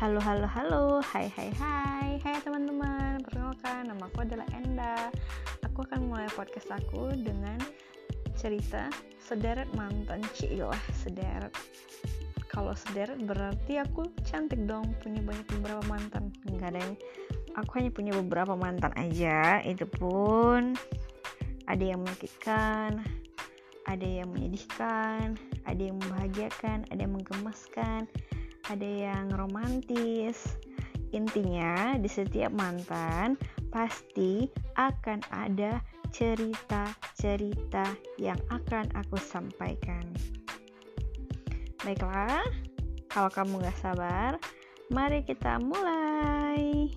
Halo, halo, halo, hai, hai, hai, hai teman-teman. Perkenalkan, nama aku adalah Enda. Aku akan mulai podcast aku dengan cerita sederet mantan Cilah, sederet. Kalau sederet berarti aku cantik dong, punya banyak beberapa mantan. Enggak ada yang, aku hanya punya beberapa mantan aja. Itu pun ada yang menyakitkan, ada yang menyedihkan, ada yang membahagiakan, ada yang menggemaskan, ada yang romantis. Intinya, di setiap mantan pasti akan ada cerita-cerita yang akan aku sampaikan. Baiklah, kalau kamu gak sabar, mari kita mulai.